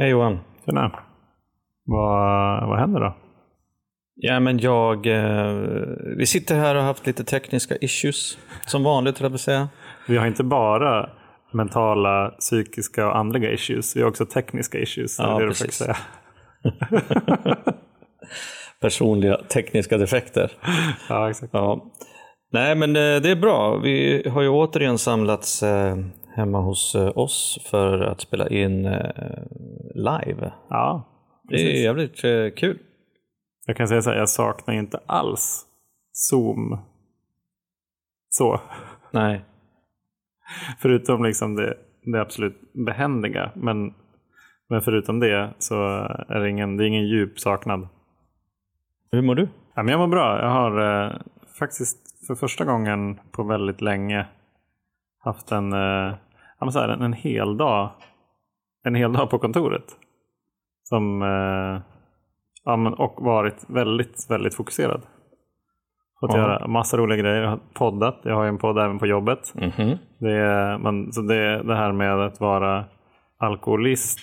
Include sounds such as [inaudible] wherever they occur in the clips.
Hej Johan. Tjena. Vad, vad händer då? Ja, men jag... Eh, vi sitter här och har haft lite tekniska issues. Som vanligt, höll jag säga. Vi har inte bara mentala, psykiska och andliga issues. Vi har också tekniska issues. Ja, det är det precis. säga. [laughs] Personliga tekniska defekter. [laughs] Ja, exakt. Ja. Nej, men eh, det är bra. Vi har ju återigen samlats eh, hemma hos eh, oss för att spela in eh, live. Ja, Det är jävligt eh, kul. jag kan säga så här, jag saknar inte alls Zoom. Så. Nej. [laughs] Förutom liksom det, det absolut behändiga. Men, men förutom det så är det ingen, det är ingen djup saknad. Hur mår du? Ja, men jag mår bra. Jag har eh, faktiskt för första gången på väldigt länge haft en, eh, men så här, en, en hel dag en hel dag på kontoret. Som, eh, ja, men, och varit väldigt, väldigt fokuserad. Fått Ja. göra massa roliga grejer. Jag har poddat. Jag har en podd även på jobbet. Mhm. Det, är, man, så det, det här med att vara alkoholist,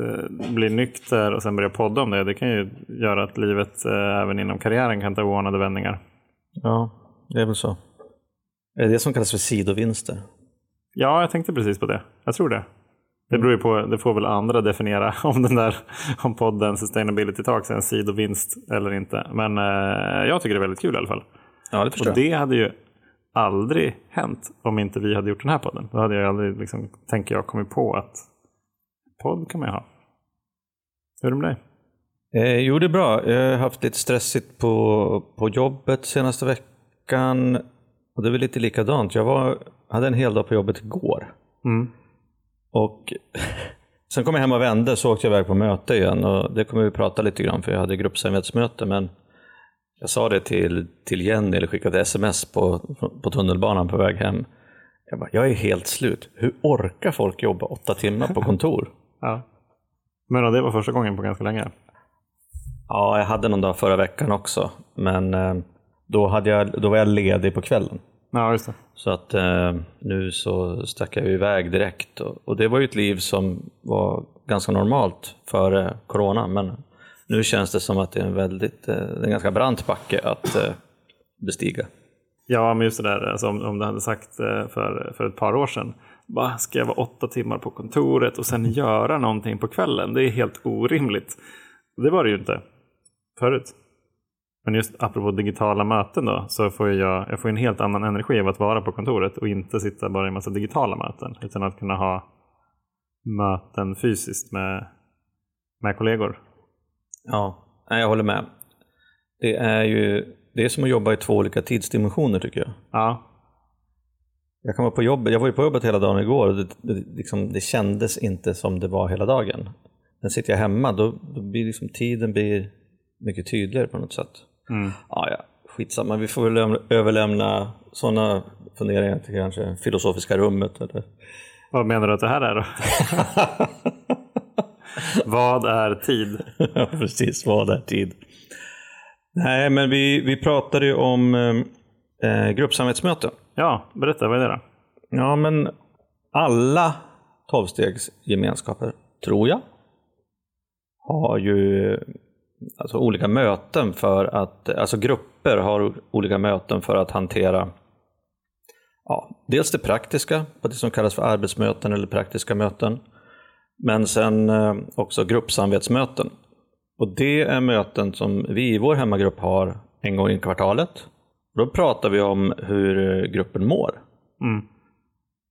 eh, bli nykter och sen börja podda om det. Det kan ju göra att livet eh, även inom karriären kan ta oanade vändningar. Ja, det är väl så. Är det det som kallas för sidovinster? Ja, jag tänkte precis på det. Jag tror det. Det beror ju på, det får väl andra definiera [laughs] om den där, om podden Sustainability Talks är en sidovinst eller inte. Men eh, jag tycker det är väldigt kul i alla fall. Ja, det förstår Och det hade ju aldrig hänt om inte vi hade gjort den här podden. Då hade jag aldrig, liksom, tänker jag, kommit på att podd kan man ju ha. Hur är det med dig? Eh, jo, det är bra. Jag har haft lite stressigt på, på jobbet senaste veckan. Och det är väl lite likadant. Jag var, hade en hel dag på jobbet igår. Mm. Och [laughs] sen kom jag hem och vände så åkte jag iväg på möte igen. Och det kommer vi prata lite grann för jag hade gruppsamarbetsmöte. Men jag sa det till, till Jenny, eller skickade sms på, på tunnelbanan på väg hem. Jag bara, jag är helt slut. Hur orkar folk jobba åtta timmar på kontor? [laughs] Ja. Men det var första gången på ganska länge. Ja, jag hade någon dag förra veckan också, men eh, då, hade jag, då var jag ledig på kvällen. Ja, just det. Så att eh, nu så stack jag iväg direkt och, och det var ju ett liv som var ganska normalt före corona, men nu känns det som att det är en väldigt, eh, en ganska brant backe att eh, bestiga. Ja, men just det där alltså, om, om du hade sagt eh, för, för ett par år sedan. Bara, ska jag vara åtta timmar på kontoret och sen göra någonting på kvällen? Det är helt orimligt. Det var det ju inte förut. Men just apropå digitala möten då, så får jag, jag får en helt annan energi av att vara på kontoret och inte sitta bara i en massa digitala möten. Utan att kunna ha möten fysiskt med, med kollegor. Ja, jag håller med. Det är ju det är som att jobba i två olika tidsdimensioner tycker jag. Ja, Jag, kan vara på jobbet, jag var ju på jobbet hela dagen igår och det, det, liksom, det kändes inte som det var hela dagen. Men sitter jag hemma då, då blir liksom, tiden blir mycket tydligare på något sätt. Mm. Ja, ja, skitsamma, vi får väl lämna- överlämna sådana funderingar till kanske filosofiska rummet. Eller? vad menar du att det här är då? [laughs] Vad är tid? ja, precis, vad är tid? Nej, men vi, vi pratade ju om eh, gruppsamarbetsmöten. Ja, berätta, vad är det då? Ja, men alla tolvstegsgemenskaper, tror jag, har ju alltså olika möten för att, alltså grupper har olika möten för att hantera ja, dels det praktiska, på det som kallas för arbetsmöten eller praktiska möten, men sen eh, också gruppsamvetsmöten. Och det är möten som vi i vår hemmagrupp har en gång i kvartalet. Då pratar vi om hur gruppen mår. Mm.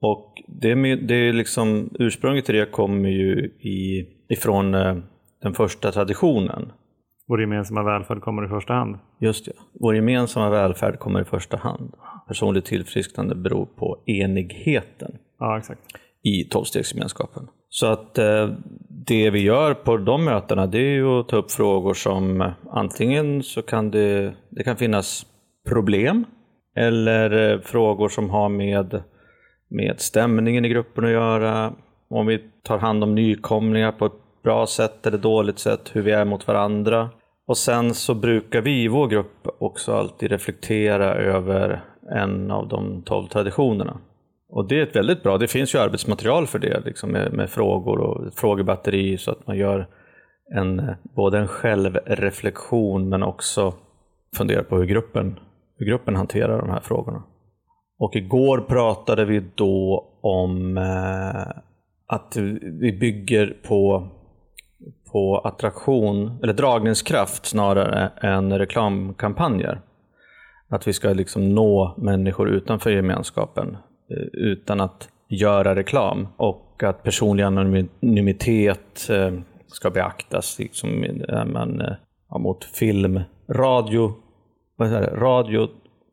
Och det, det är liksom, ursprunget till det kommer ju i, ifrån eh, den första traditionen. Vår gemensamma välfärd kommer i första hand. Just det. Vår gemensamma välfärd kommer i första hand. Personligt tillfrisknande beror på enigheten Ja, exakt. i tolvstegsgemenskapen. Så att eh, det vi gör på de mötena det är ju att ta upp frågor som antingen så kan det, det kan finnas problem eller eh, frågor som har med, med stämningen i gruppen att göra. Om vi tar hand om nykomlingar på ett bra sätt eller dåligt sätt, hur vi är mot varandra. Och sen så brukar vi i vår grupp också alltid reflektera över en av de tolv traditionerna. Och det är ett väldigt bra, det finns ju arbetsmaterial för det liksom med, med frågor och frågebatteri så att man gör en, både en självreflektion men också funderar på hur gruppen, hur gruppen hanterar de här frågorna. Och igår pratade vi då om eh, att vi bygger på, på attraktion, eller dragningskraft snarare än reklamkampanjer. Att vi ska liksom nå människor utanför gemenskapen eh, utan att göra reklam. Och att personlig anonymitet eh, ska beaktas liksom, man, eh, ja, mot film, radio, vad är det? radio,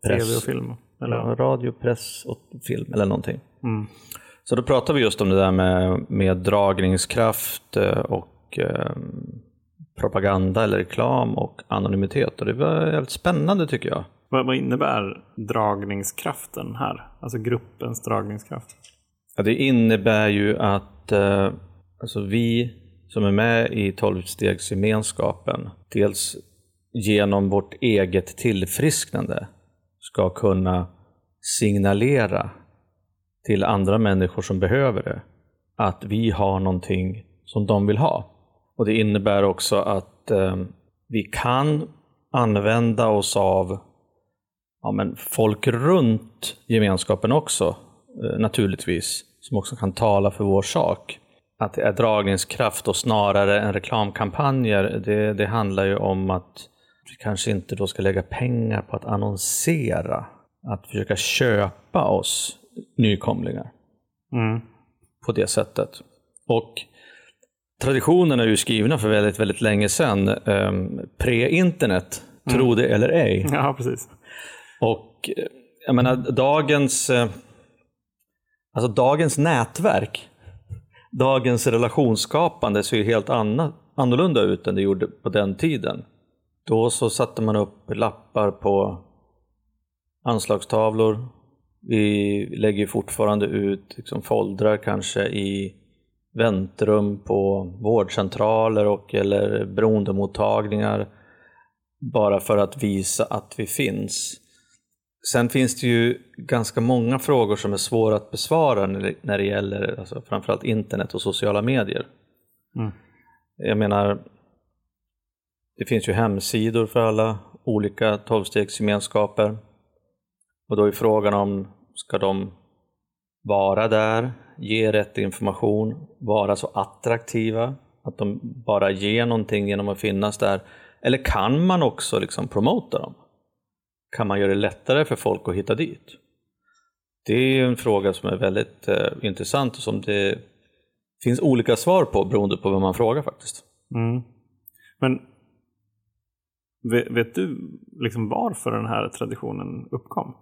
press. TV och film. Eller? Ja, radio, press och film eller någonting. Mm. Så då pratar vi just om det där med, med dragningskraft och eh, propaganda eller reklam och anonymitet. Och det var väldigt spännande tycker jag. Vad, vad innebär dragningskraften här? Alltså gruppens dragningskraft? Ja, det innebär ju att eh, alltså vi som är med i tolvstegsgemenskapen, dels genom vårt eget tillfrisknande ska kunna signalera till andra människor som behöver det att vi har någonting som de vill ha. Och Det innebär också att eh, vi kan använda oss av ja, men folk runt gemenskapen också, eh, naturligtvis, som också kan tala för vår sak. Att det är dragningskraft och snarare än reklamkampanjer, det, det handlar ju om att vi kanske inte då ska lägga pengar på att annonsera, att försöka köpa oss nykomlingar Mm. på det sättet. Och traditionerna är ju skrivna för väldigt, väldigt länge sedan, eh, pre-internet, tro det eller ej. Ja, precis. Och eh, jag menar, dagens, eh, alltså dagens nätverk, dagens relationsskapande ser ju helt anna, annorlunda ut än det gjorde på den tiden. Då så satte man upp lappar på anslagstavlor. Vi lägger fortfarande ut liksom foldrar kanske i väntrum på vårdcentraler och eller beroendemottagningar bara för att visa att vi finns. Sen finns det ju ganska många frågor som är svåra att besvara när det, gäller alltså framförallt internet och sociala medier. Mm. Jag menar, det finns ju hemsidor för alla olika tolvstegsgemenskaper. Och då är frågan om, ska de vara där, ge rätt information, vara så attraktiva att de bara ger någonting genom att finnas där? Eller kan man också liksom promota dem? Kan man göra det lättare för folk att hitta dit? Det är en fråga som är väldigt eh, intressant och som det finns olika svar på beroende på vem man frågar faktiskt. Mm. Men vet, vet du liksom varför den här traditionen uppkom?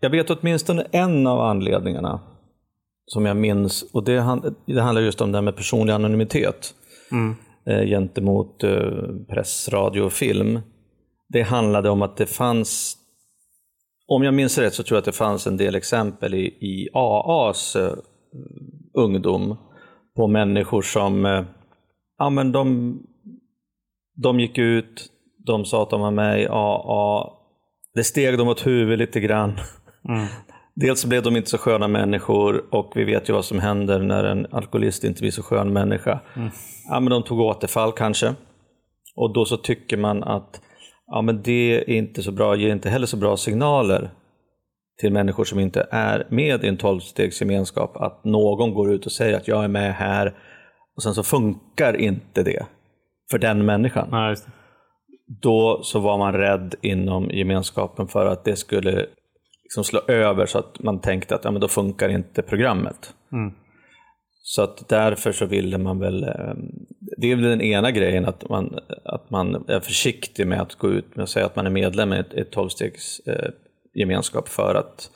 Jag vet åtminstone en av anledningarna som jag minns och det, det handlar just om det här med personlig anonymitet Mm. eh, gentemot eh, press, radio och film. Det handlade om att det fanns, om jag minns rätt så tror jag att det fanns en del exempel i, i AAs eh, ungdom på människor som eh, ja, men de, de gick ut, de sa att de var med i AA, det steg dem åt huvudet lite grann. Mm. [laughs] Dels blev de inte så sköna människor och vi vet ju vad som händer när en alkoholist inte blir så skön människa. Ja, men de tog återfall kanske. Och då så tycker man att ja, men det är inte så bra, ger inte heller så bra signaler till människor som inte är med i en tolvstegsgemenskap att någon går ut och säger att jag är med här och sen så funkar inte det för den människan det. då så var man rädd inom gemenskapen för att det skulle liksom slå över så att man tänkte att ja, men då funkar inte programmet. Mm. Så att därför så ville man väl, eh, det är väl den ena grejen att man, att man är försiktig med att gå ut med att säga att man är medlem i ett, ett tolvstegs eh, gemenskap för att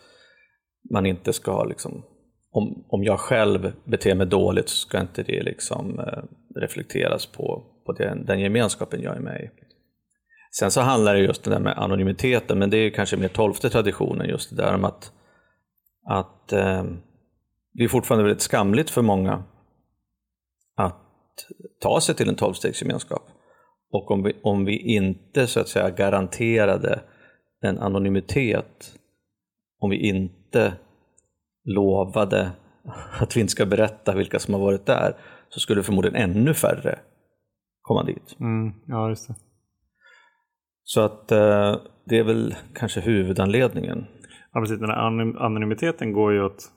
man inte ska liksom, om, om jag själv beter mig dåligt så ska inte det liksom eh, reflekteras på, på den, den gemenskapen jag är med i. Sen så handlar det just det där med anonymiteten, men det är kanske mer tolfte traditionen, just det där om att, att eh, det är fortfarande väldigt skamligt för många att ta sig till en tolvstegsgemenskap. Och om vi, om vi inte så att säga garanterade en anonymitet, om vi inte lovade att vi inte ska berätta vilka som har varit där så skulle förmodligen ännu färre komma dit. Mm, ja, just det. Så att eh, det är väl kanske huvudanledningen. Ja, precis. Den här anonym- anonymiteten går ju åt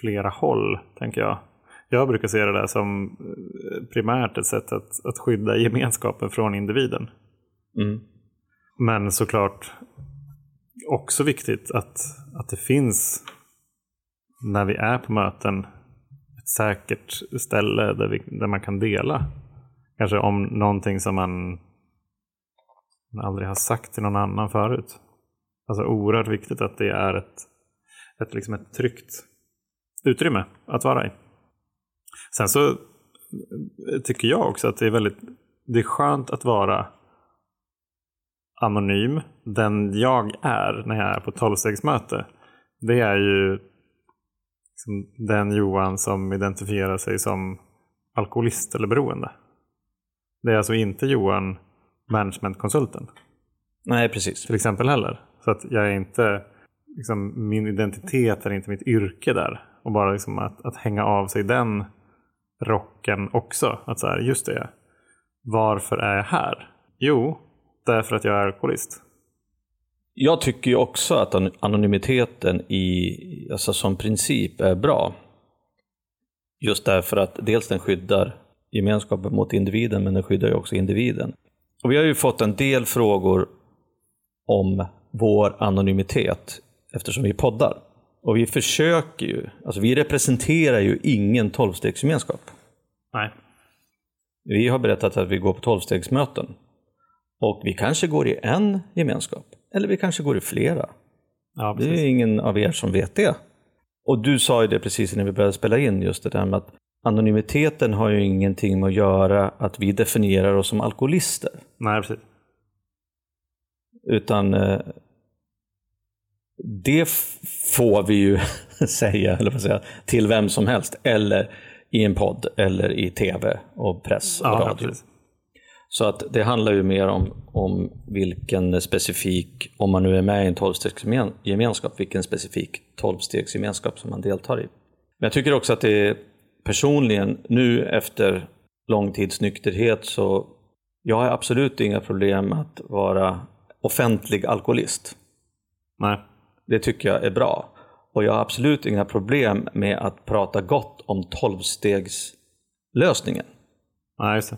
flera håll, tänker jag. Jag brukar se det där som eh, primärt ett sätt att, att skydda gemenskapen från individen. Mm. Men såklart också viktigt att, att det finns, när vi är på möten, ett säkert ställe där, vi, där man kan dela. Kanske om någonting som man, man aldrig har sagt till någon annan förut. Alltså oerhört viktigt att det är ett, ett, liksom ett tryggt utrymme att vara i. Sen så eh, tycker jag också att det är väldigt det är skönt att vara anonym. Den jag är när jag är på tolvstegsmöte, det är ju liksom den Johan som identifierar sig som alkoholist eller beroende. Det är alltså inte Johan, managementkonsulten, Nej, precis. till exempel heller. Så att jag är inte, liksom, min identitet är inte mitt yrke där. Och bara liksom att, att hänga av sig den rocken också. Att så här, just det, varför är jag här? Jo, därför att jag är alkoholist. Jag tycker ju också att an- anonymiteten i, alltså som princip är bra. Just därför att dels den skyddar gemenskapen mot individen, men den skyddar ju också individen. Och vi har ju fått en del frågor om vår anonymitet eftersom vi poddar. Och vi försöker ju, alltså vi representerar ju ingen tolvstegsgemenskap. Nej. Vi har berättat att vi går på tolvstegsmöten. Och vi kanske går i en gemenskap, eller vi kanske går i flera. Ja, Det är ingen av er som vet det. Och du sa ju det precis innan vi började spela in, just det där med att anonymiteten har ju ingenting med att göra att vi definierar oss som alkoholister. Nej, precis. Utan eh, det får vi ju [laughs] säga, eller vad säga, till vem som helst. Eller i en podd, eller i tv och press och ja, radio. precis. Så att det handlar ju mer om, om vilken specifik, om man nu är med i en tolvstegsgemenskap, vilken specifik tolvstegsgemenskap som man deltar i. Men jag tycker också att det är personligen, nu efter lång tids nykterhet, så jag har absolut inga problem att vara offentlig alkoholist. Nej. Det tycker jag är bra. Och jag har absolut inga problem med att prata gott om tolvstegslösningen. Nej, just det.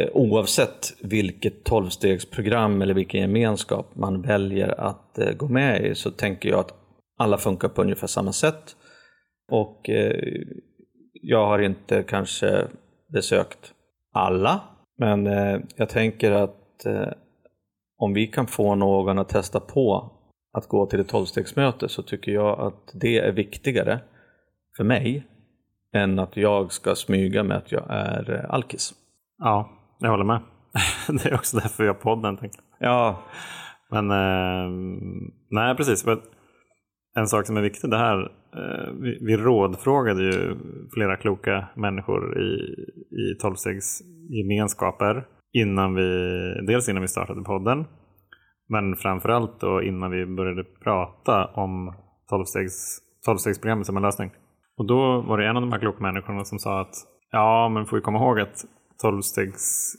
Eh, Oavsett vilket tolvstegsprogram eller vilken gemenskap man väljer att eh, gå med i så tänker jag att alla funkar på ungefär samma sätt. Och eh, jag har inte kanske besökt alla, men eh, jag tänker att eh, om vi kan få någon att testa på att gå till ett tolvstegsmöte så tycker jag att det är viktigare för mig än att jag ska smyga med att jag är eh, alkis. Ja, jag håller med. [laughs] det är också därför vi har podden. Jag. Ja, Men eh, nej, precis. En sak som är viktig det här. Eh, vi, vi rådfrågade ju flera kloka människor i, i tolvstegsgemenskaper innan vi, dels innan vi startade podden. Men framförallt då innan vi började prata om tolvstegs, tolvstegsprogrammet som en lösning. Och då var det en av de här kloka människorna som sa att ja, men får vi komma ihåg att tolvstegs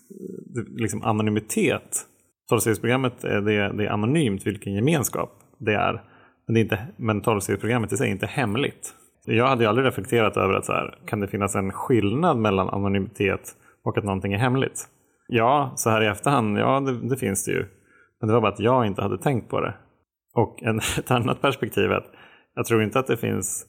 det- liksom anonymitet. Tolvstegsprogrammet är, det, det är anonymt vilken gemenskap det är. Men, det är inte, men tolvstegsprogrammet i sig är inte hemligt. Jag hade ju aldrig reflekterat över att så här, kan det finnas en skillnad mellan anonymitet och att någonting är hemligt? Ja, så här i efterhand, ja det, det finns det ju. Men det var bara att jag inte hade tänkt på det. Och en, [laughs] ett annat perspektiv är att jag tror inte att det finns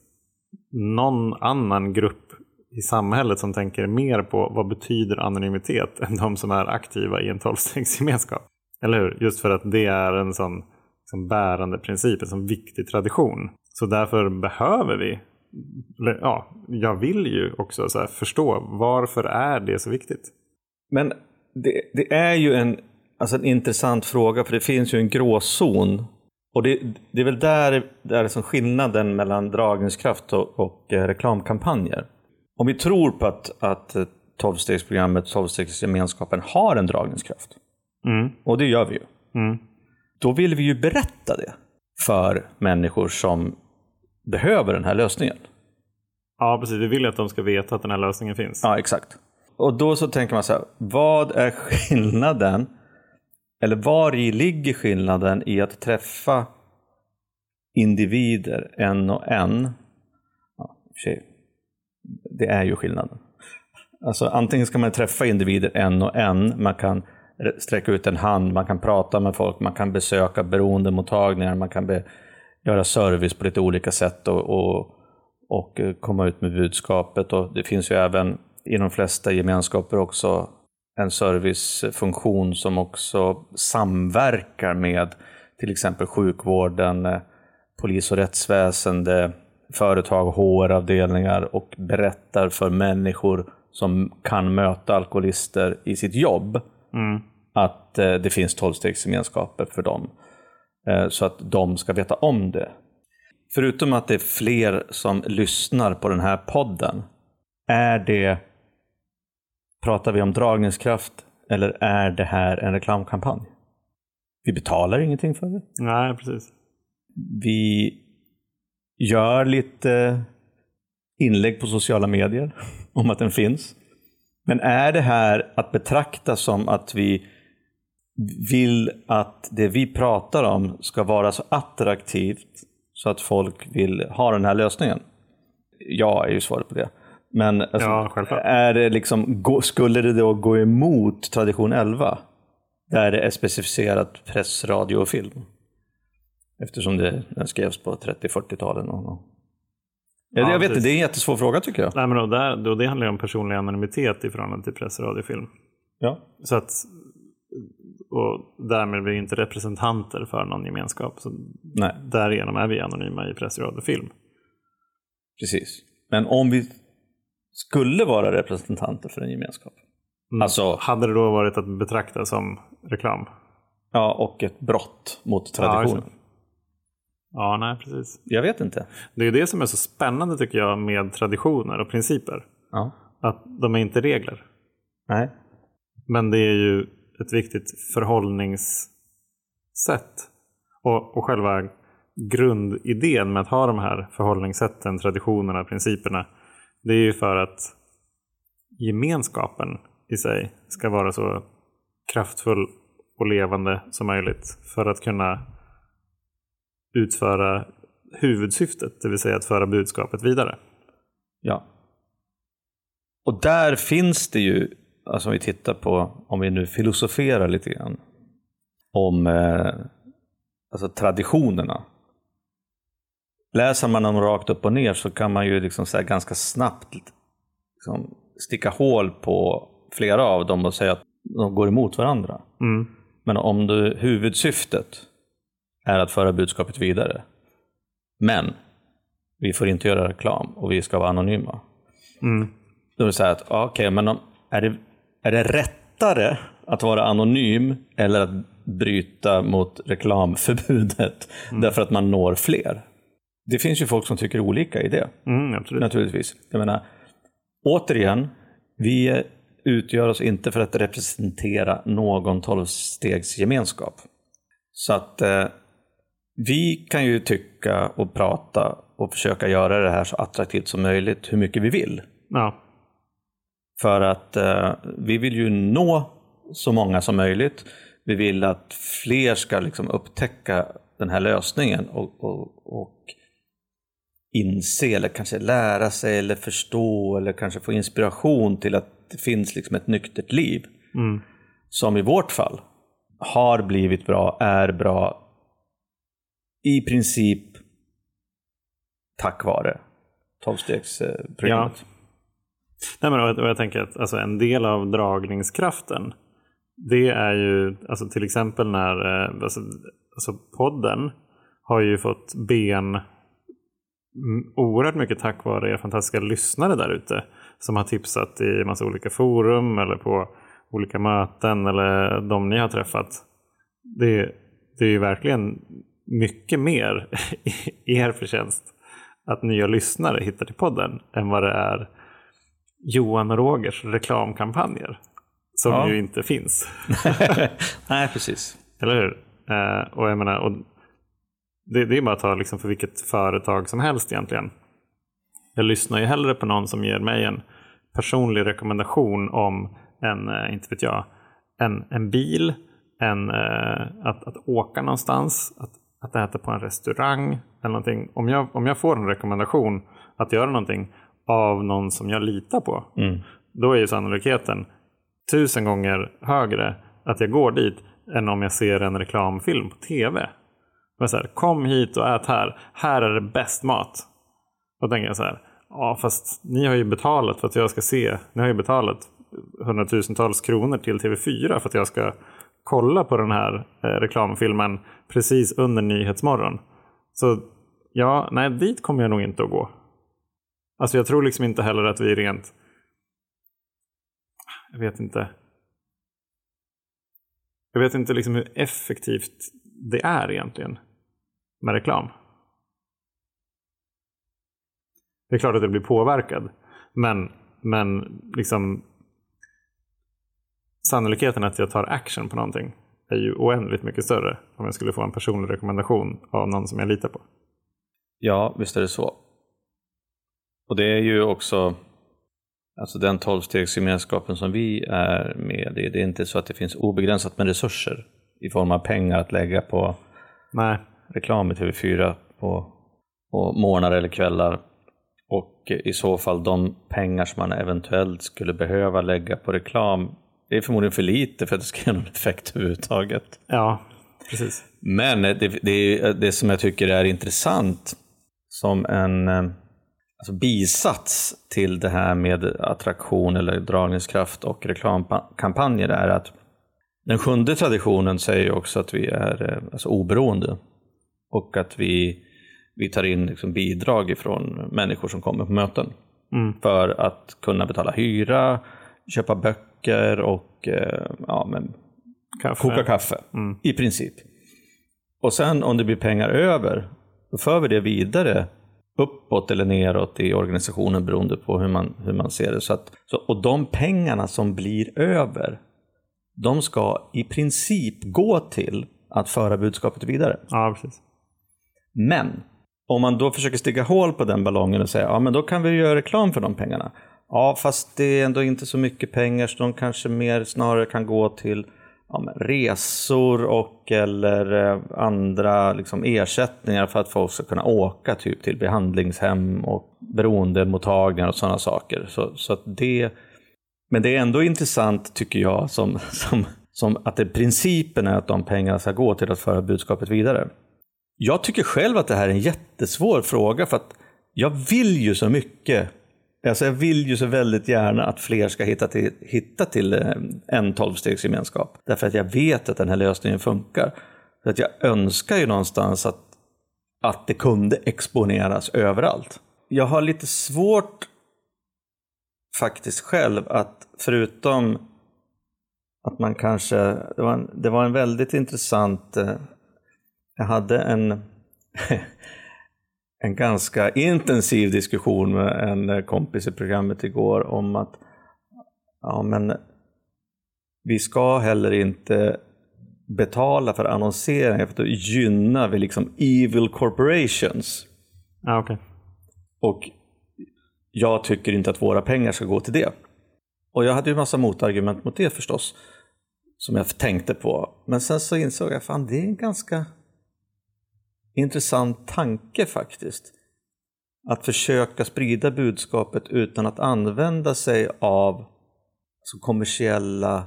någon annan grupp i samhället som tänker mer på vad betyder anonymitet än de som är aktiva i en tolvstegsgemenskap. Eller hur? Just för att det är en sån som bärande princip, en sån viktig tradition. Så därför behöver vi, eller ja, jag vill ju också så förstå varför är det så viktigt? Men det, det är ju en, alltså en intressant fråga för det finns ju en gråzon. Och det, det är väl där, där som skillnaden mellan dragningskraft och, och eh, reklamkampanjer. Om vi tror på att, att eh, tolvstegsprogrammet, tolvstegsgemenskapen har en dragningskraft. Mm. Och det gör vi ju. Mm. Då vill vi ju berätta det för människor som behöver den här lösningen. Ja, precis. Vi vill att de ska veta att den här lösningen finns. Ja, exakt. Och då så tänker man så här, vad är skillnaden? Eller var i ligger skillnaden i att träffa individer en och en? Ja, sig, det är ju skillnaden. Alltså antingen ska man träffa individer en och en, man kan sträcka ut en hand, man kan prata med folk, man kan besöka beroendemottagningar, man kan be, göra service på lite olika sätt och, och, och eh, komma ut med budskapet. Och det finns ju även i de flesta gemenskaper också en servicefunktion som också samverkar med till exempel sjukvården, eh, polis och rättsväsende, företag, HR-avdelningar och berättar för människor som kan möta alkoholister i sitt jobb Mm. att eh, det finns tolvstegsgemenskaper för dem. Eh, så att de ska veta om det. Förutom att det är fler som lyssnar på den här podden, är det Pratar vi om dragningskraft eller är det här en reklamkampanj? Vi betalar ingenting för det. Nej, precis. Vi gör lite inlägg på sociala medier [laughs] om att den finns. Men är det här att betrakta som att vi vill att det vi pratar om ska vara så attraktivt så att folk vill ha den här lösningen? Ja, är ju svaret på det. Men alltså, Ja, är det liksom, skulle det då gå emot tradition 11? Där det är specificerat press, radio och film? Eftersom det den skrevs på 30-40-talen. någon gång. Ja, Ja, jag vet inte, det är en jättesvår fråga tycker jag. Nej, men då, där, då, det handlar ju om personlig anonymitet i förhållande till press, radio film. Ja. Så att, och därmed blir vi inte representanter för någon gemenskap. Så Nej, därigenom är vi anonyma i press, radio film. precis. Men om vi skulle vara representanter för en gemenskap. Mm. Alltså, Hade det då varit att betrakta som reklam? ja, och ett brott mot Ja, traditionen. det. Ja, nej, precis. jag vet inte. Det är det som är så spännande tycker jag med traditioner och principer. Ja. Att de är inte regler. Nej. Men det är ju ett viktigt förhållningssätt. Och, och själva grundidén med att ha de här förhållningssätten, traditionerna, principerna. Det är ju för att gemenskapen i sig ska vara så kraftfull och levande som möjligt. För att kunna utföra huvudsyftet, det vill säga att föra budskapet vidare. Ja. Och där finns det ju, alltså om vi tittar på, om vi nu filosoferar lite grann, om eh, alltså traditionerna. Läser man dem rakt upp och ner så kan man ju liksom så ganska snabbt liksom sticka hål på flera av dem och säga att de går emot varandra. Mm. Men om det, huvudsyftet är att föra budskapet vidare, men vi får inte göra reklam och vi ska vara anonyma. Mm. Då så här att, okej, men om, är, det, är det rättare att vara anonym eller att bryta mot reklamförbudet därför att man når fler? Det finns ju folk som tycker olika i det, Mm, naturligtvis. Jag menar, återigen, vi utgör oss inte för att representera någon tolvstegsgemenskap. Så att eh, vi kan ju tycka och prata och försöka göra det här så attraktivt som möjligt hur mycket vi vill. Ja. För att eh, vi vill ju nå så många som möjligt. Vi vill att fler ska liksom upptäcka den här lösningen och, och, och inse eller kanske lära sig eller förstå eller kanske få inspiration till att det finns liksom ett nyktert liv. Mm. Som i vårt fall har blivit bra, är bra i princip tack vare tolvstegsprogrammet. Nej, men, och jag, jag tänker att alltså, en del av dragningskraften det är ju alltså, till exempel när eh, alltså, alltså, podden har ju fått ben oerhört mycket tack vare er fantastiska lyssnare där ute som har tipsat i massa olika forum eller på olika möten eller de ni har träffat. Det, det är ju verkligen mycket mer [laughs] i er förtjänst att nya lyssnare hittar till podden än vad det är Johan och Rogers reklamkampanjer. Som Ja. ju inte finns. [laughs] Nej, precis. Eller hur? Eh, och jag menar, och Det, det är bara att ta liksom för vilket företag som helst egentligen. Jag lyssnar ju hellre på någon som ger mig en personlig rekommendation om en, eh, inte vet jag, en, en bil, en, eh, att, att åka någonstans, att, att äta på en restaurang eller någonting. Om jag, om jag får en rekommendation att göra någonting av någon som jag litar på, Mm. då är ju sannolikheten tusen gånger högre att jag går dit än om jag ser en reklamfilm på tv. Men så här, kom hit och ät här. Här är det bäst mat. Då tänker jag så här, ja fast ni har ju betalat för att jag ska se. Ni har ju betalat hundratusentals kronor till TV4 för att jag ska kolla på den här eh, reklamfilmen precis under Nyhetsmorgon. Så ja, nej dit kommer jag nog inte att gå. Alltså jag tror liksom inte heller att vi rent jag vet inte. Jag vet inte liksom hur effektivt det är egentligen med reklam. Det är klart att det blir påverkad. Men, men liksom sannolikheten att jag tar action på någonting är ju oändligt mycket större om jag skulle få en personlig rekommendation av någon som jag litar på. Ja, visst är det så. Och det är ju också alltså den tolvstegsgemenskapen som vi är med i. Det är inte så att det finns obegränsat med resurser i form av pengar att lägga på Nej, reklam i TV4 på, på morgnar eller kvällar. Och i så fall de pengar som man eventuellt skulle behöva lägga på reklam, det är förmodligen för lite för att det ska ge någon effekt överhuvudtaget. ja, precis. Men det, det, är- det som jag tycker är intressant som en eh, alltså bisats till det här med attraktion eller dragningskraft och reklamkampanjer är att den sjunde traditionen säger också att vi är eh, alltså oberoende och att vi, vi tar in liksom bidrag ifrån människor som kommer på möten Mm. för att kunna betala hyra, köpa böcker och eh, ja, men Kaffe. koka kaffe. Mm. I princip. Och sen om det blir pengar över, då för vi det vidare uppåt eller neråt i organisationen beroende på hur man, hur man ser det. Så att, så, och de pengarna som blir över, de ska i princip gå till att föra budskapet vidare. Ja, precis. Men om man då försöker sticka hål på den ballongen och säga ja men då kan vi göra reklam för de pengarna. Ja fast det är ändå inte så mycket pengar så de kanske mer snarare kan gå till ja, resor och eller eh, andra liksom, ersättningar för att folk ska kunna åka typ till behandlingshem och beroendemottagningar och sådana saker. Så, så att det, men det är ändå intressant tycker jag som, [laughs] som, som att det, principen är att de pengarna ska gå till att föra budskapet vidare. Jag tycker själv att det här är en jättesvår fråga för att jag vill ju så mycket. Alltså jag vill ju så väldigt gärna att fler ska hitta till, hitta till eh, en tolvstegsgemenskap. Därför att jag vet att den här lösningen funkar. Så att jag önskar ju någonstans att, att det kunde exponeras överallt. Jag har lite svårt faktiskt själv att förutom att man kanske, det var en, det var en väldigt intressant eh, jag hade en, [laughs] en ganska intensiv diskussion med en kompis i programmet igår om att ja, men vi ska heller inte betala för annonsering för då gynnar vi liksom evil corporations. Ja, okej. Och jag tycker inte att våra pengar ska gå till det. Och jag hade ju massa motargument mot det förstås. Som jag tänkte på. Men sen så insåg jag, fan det är en ganska intressant tanke faktiskt. Att försöka sprida budskapet utan att använda sig av alltså, kommersiella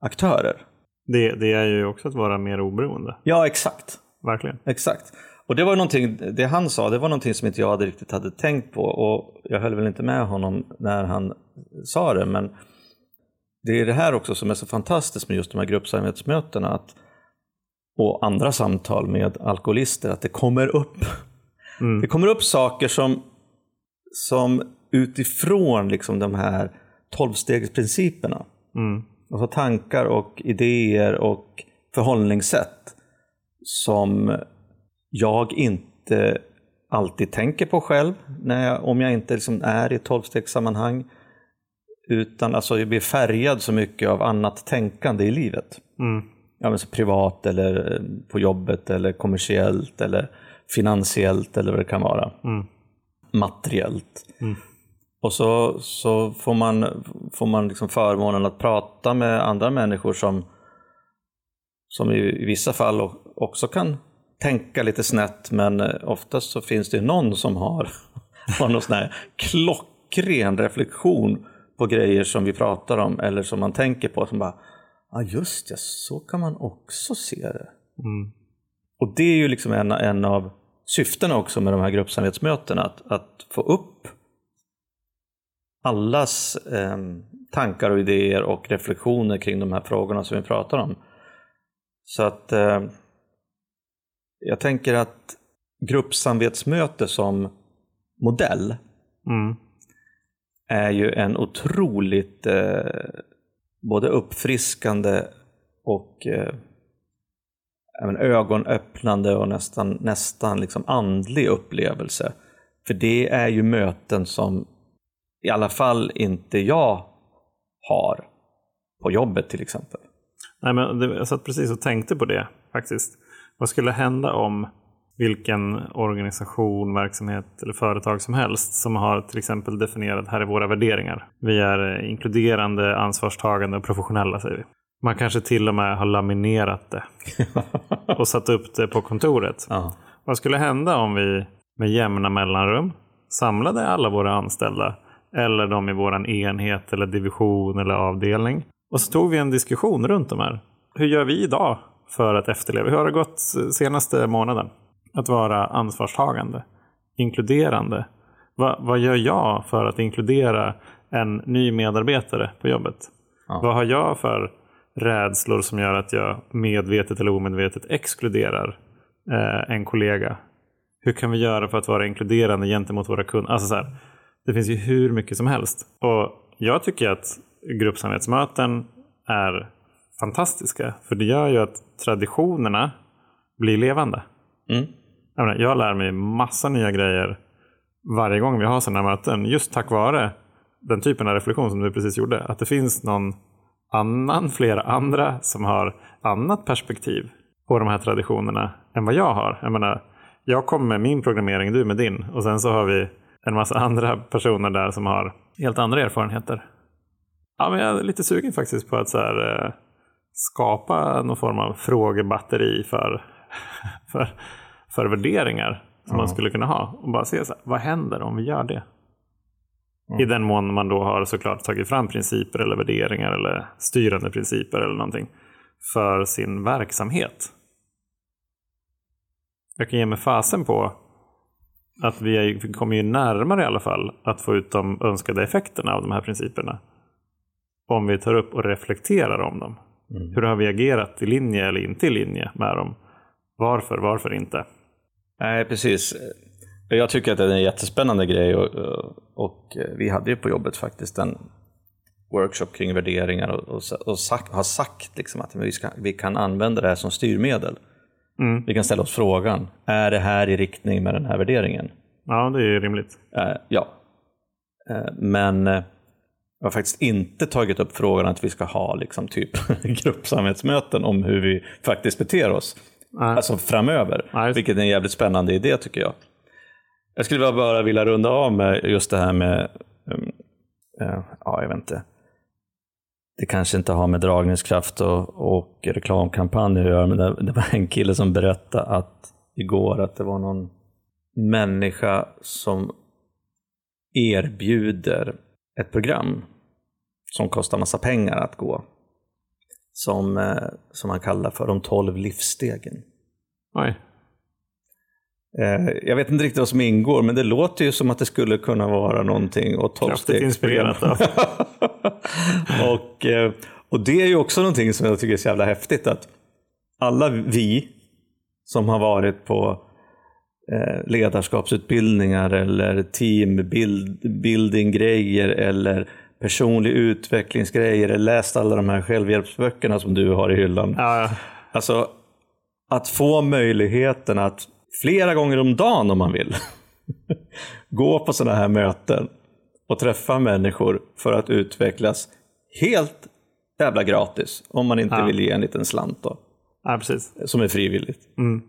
aktörer. Det, det är ju också att vara mer oberoende. Ja, exakt. Verkligen. Exakt. Och det var någonting, det han sa, det var någonting som inte jag hade riktigt hade tänkt på och jag höll väl inte med honom när han sa det men det är det här också som är så fantastiskt med just de här gruppsamarbetsmötena att, och andra samtal med alkoholister, att det kommer upp Mm. det kommer upp saker som, som utifrån liksom de här tolvstegsprinciperna Mm. Alltså tankar och idéer och förhållningssätt som jag inte alltid tänker på själv när jag, om jag inte liksom är i tolvstegssammanhang. Utan alltså jag blir färgad så mycket av annat tänkande i livet. Mm. Ja, men så privat eller eh, på jobbet eller kommersiellt eller finansiellt eller vad det kan vara. Mm. Materiellt. Och så, så får man, får man liksom förmånen att prata med andra människor som, som i, vissa fall också kan tänka lite snett men eh, oftast så finns det någon som har, [laughs] har någon sån här klockren reflektion på grejer som vi pratar om eller som man tänker på som bara, ja just det, så kan man också se det. Mm. Och det är ju liksom en, en av syftena också med de här gruppsamhetsmötena, att, att få upp allas eh, tankar och idéer och reflektioner kring de här frågorna som vi pratar om. Så att eh, jag tänker att gruppsamvetsmöte som modell Mm. är ju en otroligt eh, både uppfriskande och eh, ögonöppnande och nästan, nästan liksom andlig upplevelse. För det är ju möten som i alla fall inte jag har på jobbet till exempel. Nej, men jag satt precis och tänkte på det faktiskt. Vad skulle hända om vilken organisation, verksamhet eller företag som helst som har till exempel definierat här är våra värderingar. Vi är inkluderande, ansvarstagande och professionella säger vi. Man kanske till och med har laminerat det [laughs] och satt upp det på kontoret. Ja. Vad skulle hända om vi med jämna mellanrum samlade alla våra anställda eller de i vår enhet eller division eller avdelning och så tog vi en diskussion runt de här. Hur gör vi idag för att efterleva? Hur har det gått senaste månaden? Att vara ansvarstagande, inkluderande. Va, vad gör jag för att inkludera en ny medarbetare på jobbet? Ja. Vad har jag för rädslor som gör att jag medvetet eller omedvetet exkluderar eh, en kollega? Hur kan vi göra för att vara inkluderande gentemot våra kunder? Alltså så här, det finns ju hur mycket som helst. Och jag tycker att gruppsamhetsmöten är fantastiska. För det gör ju att traditionerna blir levande. Mm. Jag, menar, jag lär mig massa nya grejer varje gång vi har sådana här möten. Just tack vare den typen av reflektion som du precis gjorde. Att det finns någon annan, flera andra som har annat perspektiv på de här traditionerna än vad jag har. Jag menar, jag kommer med min programmering, du med din. Och sen så har vi en massa andra personer där som har helt andra erfarenheter. Ja, men jag är lite sugen faktiskt på att så här, eh, skapa någon form av frågebatteri för, [laughs] för, för värderingar som man skulle kunna ha. Och bara se så här, vad händer om vi gör det? I den mån man då har såklart tagit fram principer eller värderingar eller styrande principer eller någonting för sin verksamhet. Jag kan ge mig fasen på att vi, kommer ju närmare i alla fall att få ut de önskade effekterna av de här principerna. Om vi tar upp och reflekterar om dem. Hur har vi agerat i linje eller inte i linje med dem? Varför, varför inte? Nej, precis. Jag tycker att det är en jättespännande grej och, och vi hade ju på jobbet faktiskt en workshop kring värderingar och, och, och sagt, har sagt liksom att vi, ska, vi kan använda det här som styrmedel. Mm. Vi kan ställa oss frågan, är det här i riktning med den här värderingen? Ja, det är rimligt. Eh, ja. Eh, men eh, jag har faktiskt inte tagit upp frågan att vi ska ha liksom, typ [laughs] gruppsamhetsmöten om hur vi faktiskt beter oss. Nej. Alltså framöver, Nej, vilket är en jävligt spännande idé tycker jag. Jag skulle bara vilja runda av med just det här med, um, eh, ja jag vet inte, det kanske inte har med dragningskraft och, och reklamkampanj att göra, men det, det var en kille som berättade att igår att det var någon människa som erbjuder ett program som kostar massa pengar att gå. Som, eh, som han kallar för de 12 livsstegen. Oj. Eh, Jag vet inte riktigt vad som ingår, men det låter ju som att det skulle kunna vara någonting åt Kraftigt inspirerat tolvstegsprogram. [laughs] och, eh, och det är ju också någonting som jag tycker är så jävla häftigt att alla vi som har varit på ledarskapsutbildningar eller teambuilding-grejer eller personlig utvecklingsgrejer eller läst alla de här självhjälpsböckerna som du har i hyllan. Ja. Alltså, att få möjligheten att flera gånger om dagen om man vill [laughs] gå på sådana här möten och träffa människor för att utvecklas helt jävla gratis. Om man inte Ja. vill ge en liten slant då, ja, precis. som är frivilligt. Mm.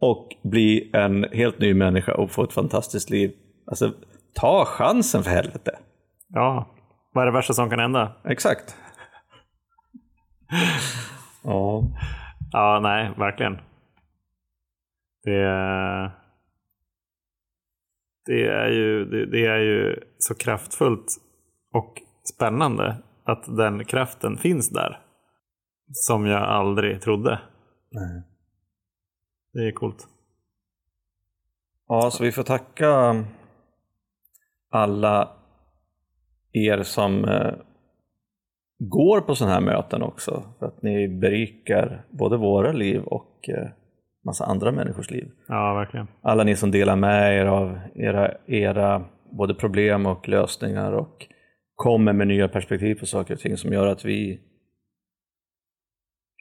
och bli en helt ny människa och få ett fantastiskt liv. Alltså, ta chansen för helvete. Ja, vad är det värsta som kan hända? Exakt. [laughs] ja. Ja, nej, verkligen. Det är, det är, ju, det, det är ju så kraftfullt och spännande att den kraften finns där. Som jag aldrig trodde. Nej. Det är coolt. Ja, så vi får tacka alla er som eh, går på sådana här möten också. För att ni berikar både våra liv och eh, massa andra människors liv. Ja, verkligen. Alla ni som delar med er av era, era både problem och lösningar och kommer med nya perspektiv på saker och ting som gör att vi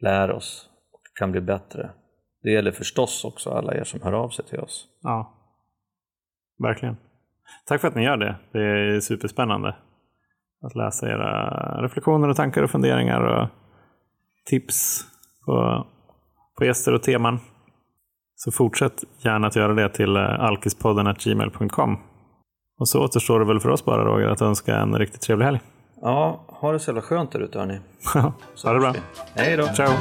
lär oss och kan bli bättre. Det gäller förstås också alla er som hör av sig till oss. Ja, verkligen. Tack för att ni gör det. Det är superspännande att läsa era reflektioner och tankar och funderingar och tips på, på gäster och teman. Så fortsätt gärna att göra det till eh, alkispodden.gmail.com. Och så återstår det väl för oss bara Roger att önska en riktigt trevlig helg. Ja, ha det så jävla skönt där ute hörni. [laughs] ha det bra. Hej då! Ciao!